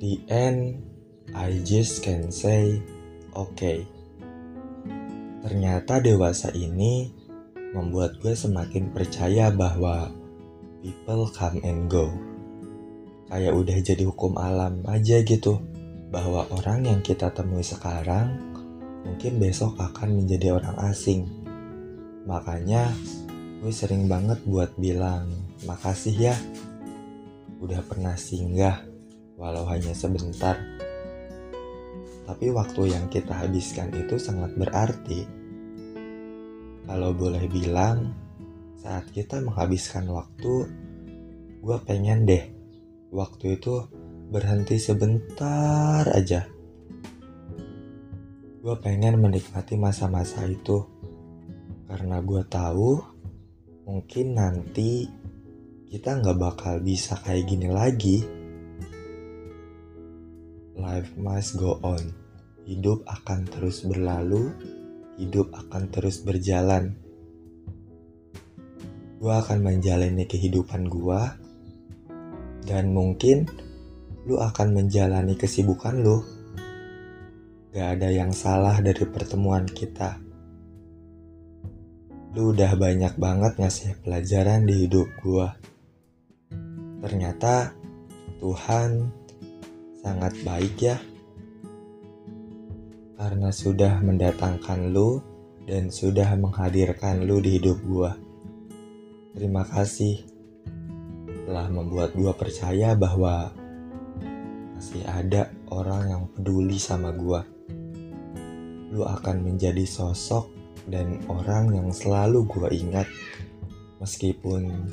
the end, I just can say, okay. Ternyata dewasa ini membuat gue semakin percaya bahwa people come and go. Kayak udah jadi hukum alam aja gitu, bahwa orang yang kita temui sekarang mungkin besok akan menjadi orang asing. Makanya gue sering banget buat bilang makasih ya udah pernah singgah walau hanya sebentar. Tapi waktu yang kita habiskan itu sangat berarti. Kalau boleh bilang, saat kita menghabiskan waktu, gue pengen deh waktu itu berhenti sebentar aja. Gue pengen menikmati masa-masa itu karena gue tahu mungkin nanti kita nggak bakal bisa kayak gini lagi. Life must go on. Hidup akan terus berlalu, hidup akan terus berjalan. Gua akan menjalani kehidupan gua, dan mungkin lu akan menjalani kesibukan lu. Gak ada yang salah dari pertemuan kita. Lu udah banyak banget ngasih pelajaran di hidup gua. Ternyata Tuhan sangat baik ya. Karena sudah mendatangkan lu dan sudah menghadirkan lu di hidup gua. Terima kasih telah membuat gua percaya bahwa masih ada orang yang peduli sama gua. Lu akan menjadi sosok dan orang yang selalu gua ingat meskipun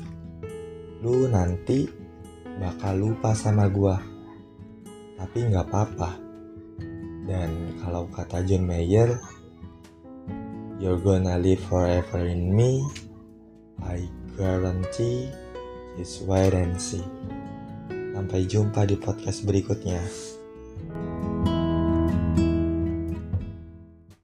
lu nanti bakal lupa sama gua. Tapi nggak apa-apa. Dan kalau kata John Mayer, you're gonna live forever in me. I guarantee just wait and see. Sampai jumpa di podcast berikutnya.